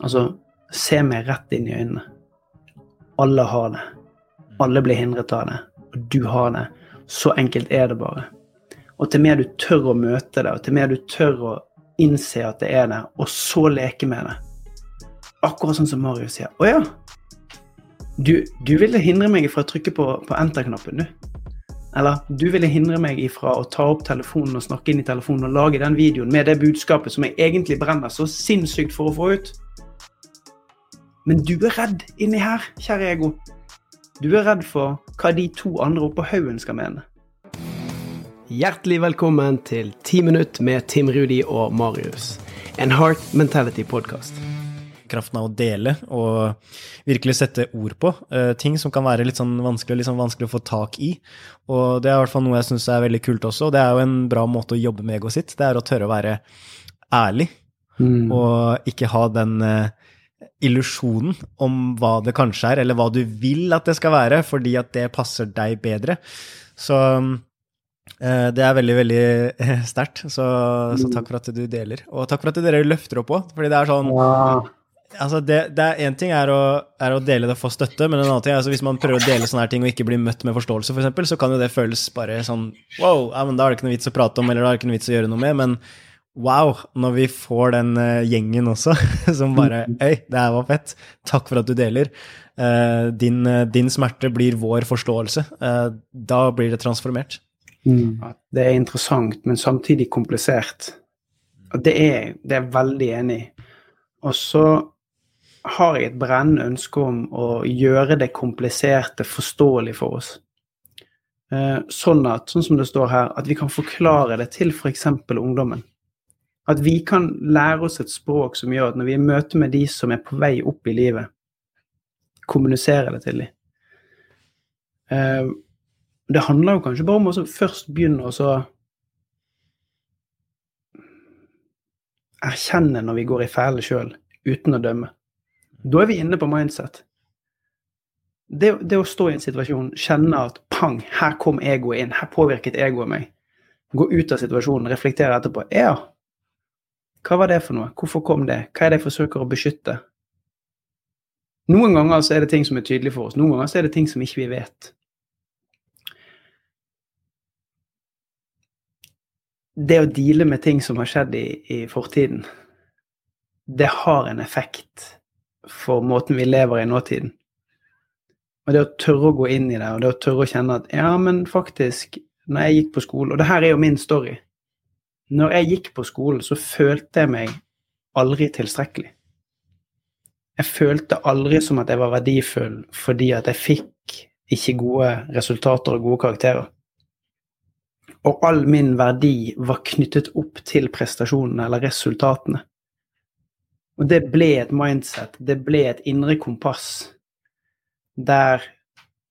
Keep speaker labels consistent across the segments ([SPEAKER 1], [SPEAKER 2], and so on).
[SPEAKER 1] Altså, se meg rett inn i øynene. Alle har det. Alle blir hindret av det. Og du har det. Så enkelt er det bare. Og til mer du tør å møte det, og til mer du tør å innse at det er det, og så leke med det Akkurat sånn som Marius sier. Å ja. Du, du ville hindre meg fra å trykke på, på enter-knappen, du. Eller du ville hindre meg ifra å ta opp telefonen og snakke inn i telefonen og lage den videoen med det budskapet som jeg egentlig brenner så sinnssykt for å få ut. Men du er redd inni her, kjære ego. Du er redd for hva de to andre oppå haugen skal mene. Hjertelig velkommen til 10 minutt med Tim Rudi og Marius. En Heart Mentality-podkast
[SPEAKER 2] kraften av å dele og virkelig sette ord på uh, ting som kan være litt sånn vanskelig, litt sånn vanskelig å få tak i. Og det er i hvert fall noe jeg syns er veldig kult også, og det er jo en bra måte å jobbe med egoet sitt. Det er å tørre å være ærlig, mm. og ikke ha den uh, illusjonen om hva det kanskje er, eller hva du vil at det skal være, fordi at det passer deg bedre. Så uh, det er veldig, veldig sterkt. Så, så, takk for at du deler. Og takk for at dere løfter opp òg, fordi det er sånn Altså det, det er Én ting er å, er å, dele det og få støtte, men en annen ting er altså hvis man prøver å dele sånne her ting og ikke blir møtt med forståelse, f.eks., for eksempel, så kan jo det føles bare sånn wow, ja, men da er det ikke noe vits å prate om, eller da er det ikke noe vits å gjøre noe med. Men wow, når vi får den uh, gjengen også, som bare Øy, det her var fett. Takk for at du deler. Uh, din, uh, din, smerte blir vår forståelse. da blir det transformert.
[SPEAKER 1] Mm. Det er interessant, men samtidig komplisert. Det er, det er jeg veldig enig i. Og så har jeg et brennende ønske om å gjøre det kompliserte forståelig for oss. Eh, sånn at, sånn som det står her, at vi kan forklare det til f.eks. ungdommen. At vi kan lære oss et språk som gjør at når vi er i møte med de som er på vei opp i livet, kommunisere det til dem. Uh, det handler jo kanskje bare om å først begynne å erkjenne når vi går i fæle sjøl, uten å dømme. Da er vi inne på mindset. Det, det, å stå i en situasjon, kjenne at pang, her kom egoet inn, her påvirket egoet meg. Gå ut av situasjonen, reflektere etterpå. Ja, hva var det for noe? Hvorfor kom det? Hva er det jeg forsøker å beskytte? Noen ganger så er det ting som er tydelige for oss, noen ganger så er det ting som ikke vi vet. Det å deale med ting som har skjedd i, i fortiden, det har en effekt for måten vi lever i nåtiden. Og det å tørre å gå inn i det, og det å tørre å kjenne at ja, men faktisk, når jeg gikk på skolen Og det her er jo min story. Når jeg gikk på skolen, så følte jeg meg aldri tilstrekkelig. Jeg følte aldri som at jeg var verdifull fordi at jeg fikk ikke gode resultater og gode karakterer. Og all min verdi var knyttet opp til prestasjonene eller resultatene. Og det ble et mindset, det ble et indre kompass der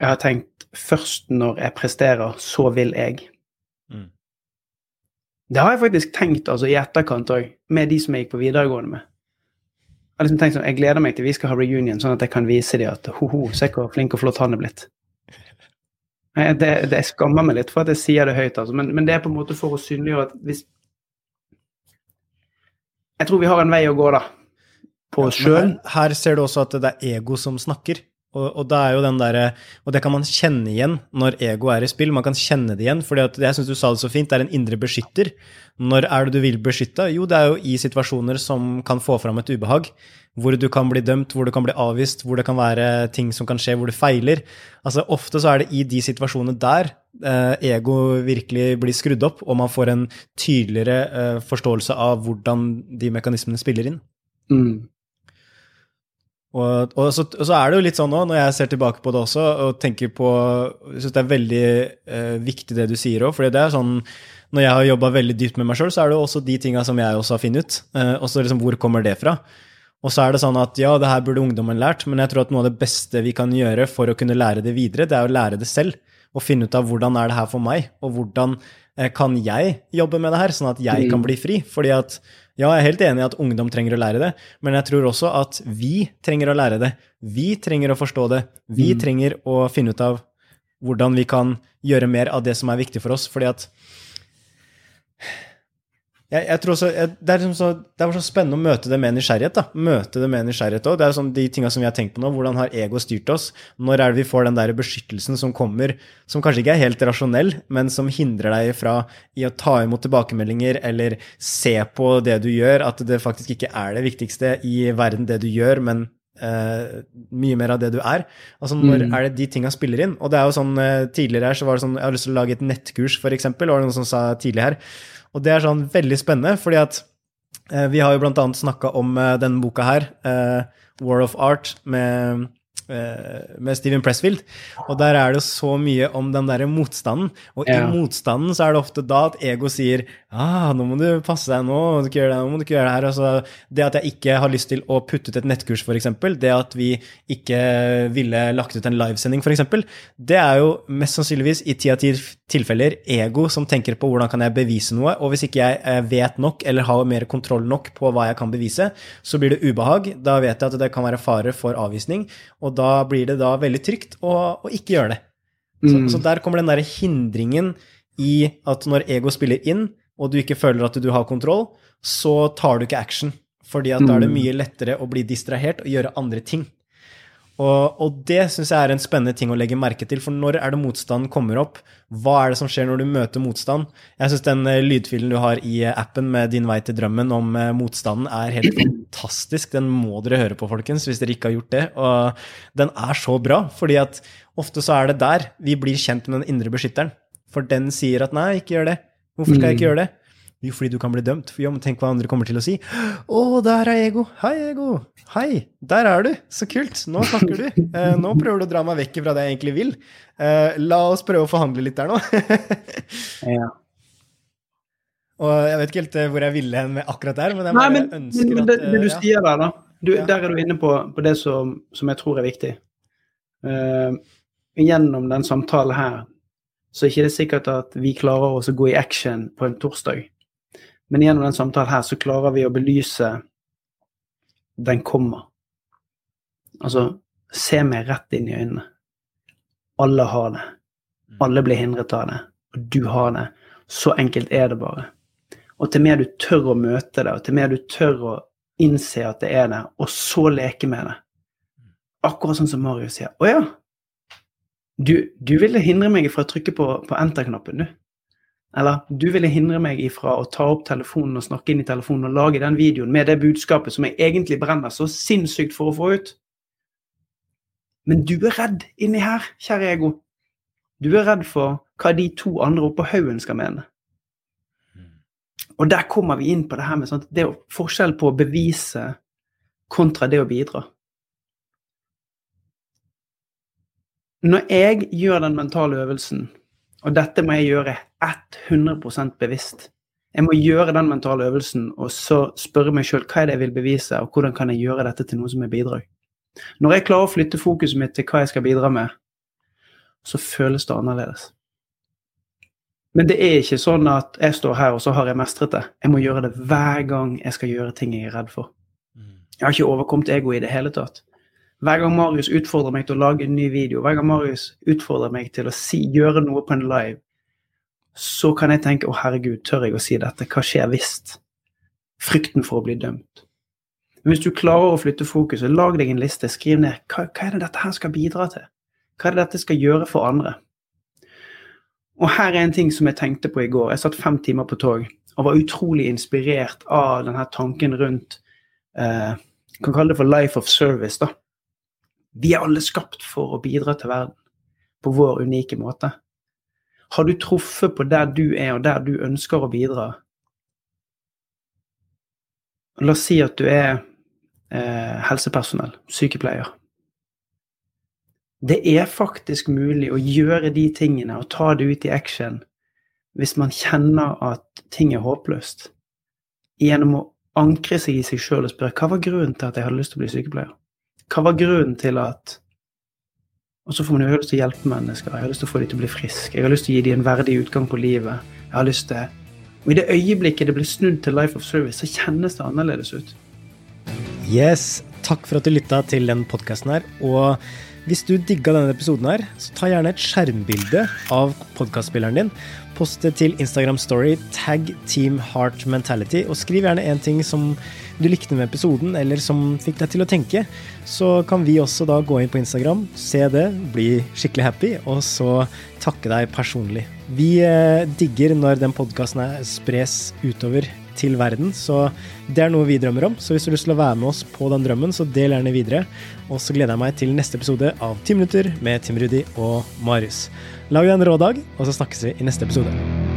[SPEAKER 1] jeg har tenkt først når jeg presterer, så vil jeg. Det har jeg faktisk tenkt altså, i etterkant òg, med de som jeg gikk på videregående med. Jeg har liksom tenkt sånn, jeg gleder meg til vi skal ha reunion, sånn at jeg kan vise dem at ho-ho, se hvor flink og flott han er blitt. Det, det, jeg skammer meg litt for at jeg sier det høyt, altså. men, men, det er på en måte for å synliggjøre at hvis Jeg tror vi har en vei å gå, da på oss sjøl.
[SPEAKER 2] Her, ser du også at det er ego som snakker. Og, og, der, og, det kan man kjenne igjen når ego er i spill. Man kan kjenne det igjen, for jeg syns du sa det så fint, det er en indre beskytter. Når er det du vil beskytte? Jo, det er jo i situasjoner som kan få fram et ubehag. Hvor du kan bli dømt, hvor du kan bli avvist, hvor det kan være ting som kan skje hvor du feiler. Altså Ofte så er det i de situasjonene der eh, ego virkelig blir skrudd opp, og man får en tydeligere eh, forståelse av hvordan de mekanismene spiller inn. Mm. Og, og, så, og, så, er det jo litt sånn nå, når jeg ser tilbake på det også, og tenker på Jeg syns det er veldig eh, viktig det du sier òg, for det er sånn Når jeg har jobba veldig dypt med meg sjøl, så er det jo også de tinga som jeg også har funnet ut. Eh, og så liksom, hvor kommer det fra? Og så er det sånn at ja, det her burde ungdommen lært, men jeg tror at noe av det beste vi kan gjøre for å kunne lære det videre, det er å lære det selv. Og finne ut av hvordan er det her for meg, og hvordan kan jeg jobbe med det her, sånn at jeg kan mm. bli fri. Fordi at ja, jeg er helt enig i at ungdom trenger å lære det, men jeg tror også at vi trenger å lære det. Vi trenger å forstå det. Vi mm. trenger å finne ut av hvordan vi kan gjøre mer av det som er viktig for oss. Fordi at jeg, jeg også, jeg, det, liksom så, det var så spennende å møte det med nysgjerrighet. da, Møte det med nysgjerrighet også. Det er sånn de tinga som vi har tenkt på nå. Hvordan har ego styrt oss? Når er det vi får den der beskyttelsen som kommer, som kanskje ikke er helt rasjonell, men som hindrer deg fra i å ta imot tilbakemeldinger eller se på det du gjør, at det faktisk ikke er det viktigste i verden, det du gjør, men Uh, mye mer av det du er. Altså Når mm. er det de tinga spiller inn? Og det er jo sånn, uh, Tidligere her så var det sånn Jeg har lyst til å lage et nettkurs, for eksempel, var det noen som sa tidlig her. Og det er sånn veldig spennende, fordi at uh, vi har jo blant annet snakka om denne boka her, War of Art, med med Steven Pressfield. Og der er det så mye om den derre motstanden. Og ja. i motstanden så er det ofte da at ego sier ah, nå må du passe deg, nå må du ikke gjøre det, nå må du ikke gjøre det her. Altså, det at jeg ikke har lyst til å putte ut et nettkurs, f.eks., det at vi ikke ville lagt ut en livesending, f.eks., det er jo mest sannsynligvis i ti av ti tilfeller ego som tenker på hvordan kan jeg bevise noe, og hvis ikke jeg eh, vet nok eller har mer kontroll nok på hva jeg kan bevise, så blir det ubehag. Da vet jeg at det kan være fare for avvisning. og da blir det da veldig trygt å, å ikke gjøre det. Så, mm. så, der kommer den derre hindringen i at når ego spiller inn, og du ikke føler at du har kontroll, så tar du ikke action. Fordi at da er det mm. mye lettere å bli distrahert og gjøre andre ting. Og, og det syns jeg er en spennende ting å legge merke til, for når er det motstanden kommer opp? Hva er det som skjer når du møter motstand? Jeg syns den eh, lydfilen du har i eh, appen med Din vei til drømmen om eh, motstanden, er helt fantastisk. Den må dere høre på, folkens, hvis dere ikke har gjort det. Og den er så bra, fordi at ofte så er det der vi blir kjent med den indre beskytteren. For den sier at nei, ikke gjør det. Hvorfor skal jeg ikke mm. gjøre det? Jo, fordi du kan bli dømt. For jo, men tenk hva andre kommer til å si. Å, der er ego! Hei, ego! Hei, der er du! Så kult! Nå snakker du. Eh, nå prøver du å dra meg vekk fra det jeg egentlig vil. Eh, la oss prøve å forhandle litt der nå. ja. Og jeg vet ikke helt eh, hvor jeg ville hen med akkurat der, men jeg bare Nei, men, ønsker
[SPEAKER 1] men, det, det, du ja. sier der, da. Du, ja. Der er du inne på, på det som, som, jeg tror er viktig. Uh, gjennom den samtalen her så er det ikke sikkert at vi klarer oss å gå i action på en torsdag. Men gjennom den samtalen her så klarer vi å belyse den kommer. Altså, se meg rett inn i øynene. Alle har det. Mm. Alle blir hindret av det. Og du har det. Så enkelt er det bare. Og til mer du tør å møte det, og til mer du tør å innse at det er det, og så leke med det Akkurat sånn som Marius sier. Å ja, du, du ville hindre meg fra å trykke på, på enter-knappen, du. Eller du ville hindre meg ifra å ta opp telefonen og snakke inn i telefonen og lage den videoen med det budskapet som jeg egentlig brenner så sinnssykt for å få ut. Men du er redd inni her, kjære ego. Du er redd for hva de to andre oppå haugen skal mene. Og der kommer vi inn på det her med sånt, det er forskjell på å bevise kontra det å bidra. Når jeg gjør den mentale øvelsen og dette må jeg gjøre 100% bevisst. Jeg må gjøre den mentale øvelsen og så spørre meg sjøl hva er det jeg vil bevise, og hvordan kan jeg gjøre dette til noe som er bidrag. Når jeg klarer å flytte fokuset mitt til hva jeg skal bidra med, så føles det annerledes. Men det er ikke sånn at jeg står her, og så har jeg mestret det. Jeg må gjøre det hver gang jeg skal gjøre ting jeg er redd for. Mm. Jeg har ikke overkommet ego i det hele tatt. Hver gang Marius utfordrer meg til å lage en ny video, hver gang Marius utfordrer meg til å si, gjøre noe på en live, så kan jeg tenke å herregud, tør jeg å si dette? Hva skjer hvis? Frykten for å bli dømt. Men hvis du klarer å flytte fokuset, lag deg en liste, skriv ned hva, hva er det dette her skal bidra til? Hva er det dette skal gjøre for andre? Og her er en ting som jeg tenkte på i går. Jeg satt fem timer på tog og var utrolig inspirert av denne tanken rundt eh, kan kalle det for life of service. da. Vi er alle skapt for å bidra til verden på vår unike måte. Har du truffet på der du er, og der du ønsker å bidra? La oss si at du er eh, helsepersonell, sykepleier. Det er faktisk mulig å gjøre de tingene og ta det ut i action hvis man kjenner at ting er håpløst, gjennom å ankre seg i seg sjøl og spørre hva var grunnen til at jeg hadde lyst til å bli sykepleier? Hva var grunnen til at Og så får man jo lyst til å hjelpe mennesker. Jeg har lyst til å få dem til å bli friske. Jeg har lyst til å gi dem en verdig utgang på livet. Jeg har lyst til Og i det øyeblikket det blir snudd til Life of Service, så kjennes det annerledes ut.
[SPEAKER 2] Yes. Takk for at du lytta til den podkasten her. Og Hvis du digga denne episoden her, så ta gjerne et skjermbilde av podkastspilleren din. Post det til Instagram Story, tag Team Heart Mentality, og skriv gjerne en ting som du likte med episoden, eller som fikk deg til å tenke. Så kan vi også da gå inn på Instagram, se det, bli skikkelig happy, og så takke deg personlig. Vi eh, digger når den podkasten spres utover til verden. Så det er noe vi drømmer om. Så hvis du har lyst til å være med oss på den drømmen, så del gjerne videre. Og så gleder jeg meg til neste episode av Ti minutter med Tim Rudi og Marius. Lag deg en rå dag, og så snakkes vi i neste episode.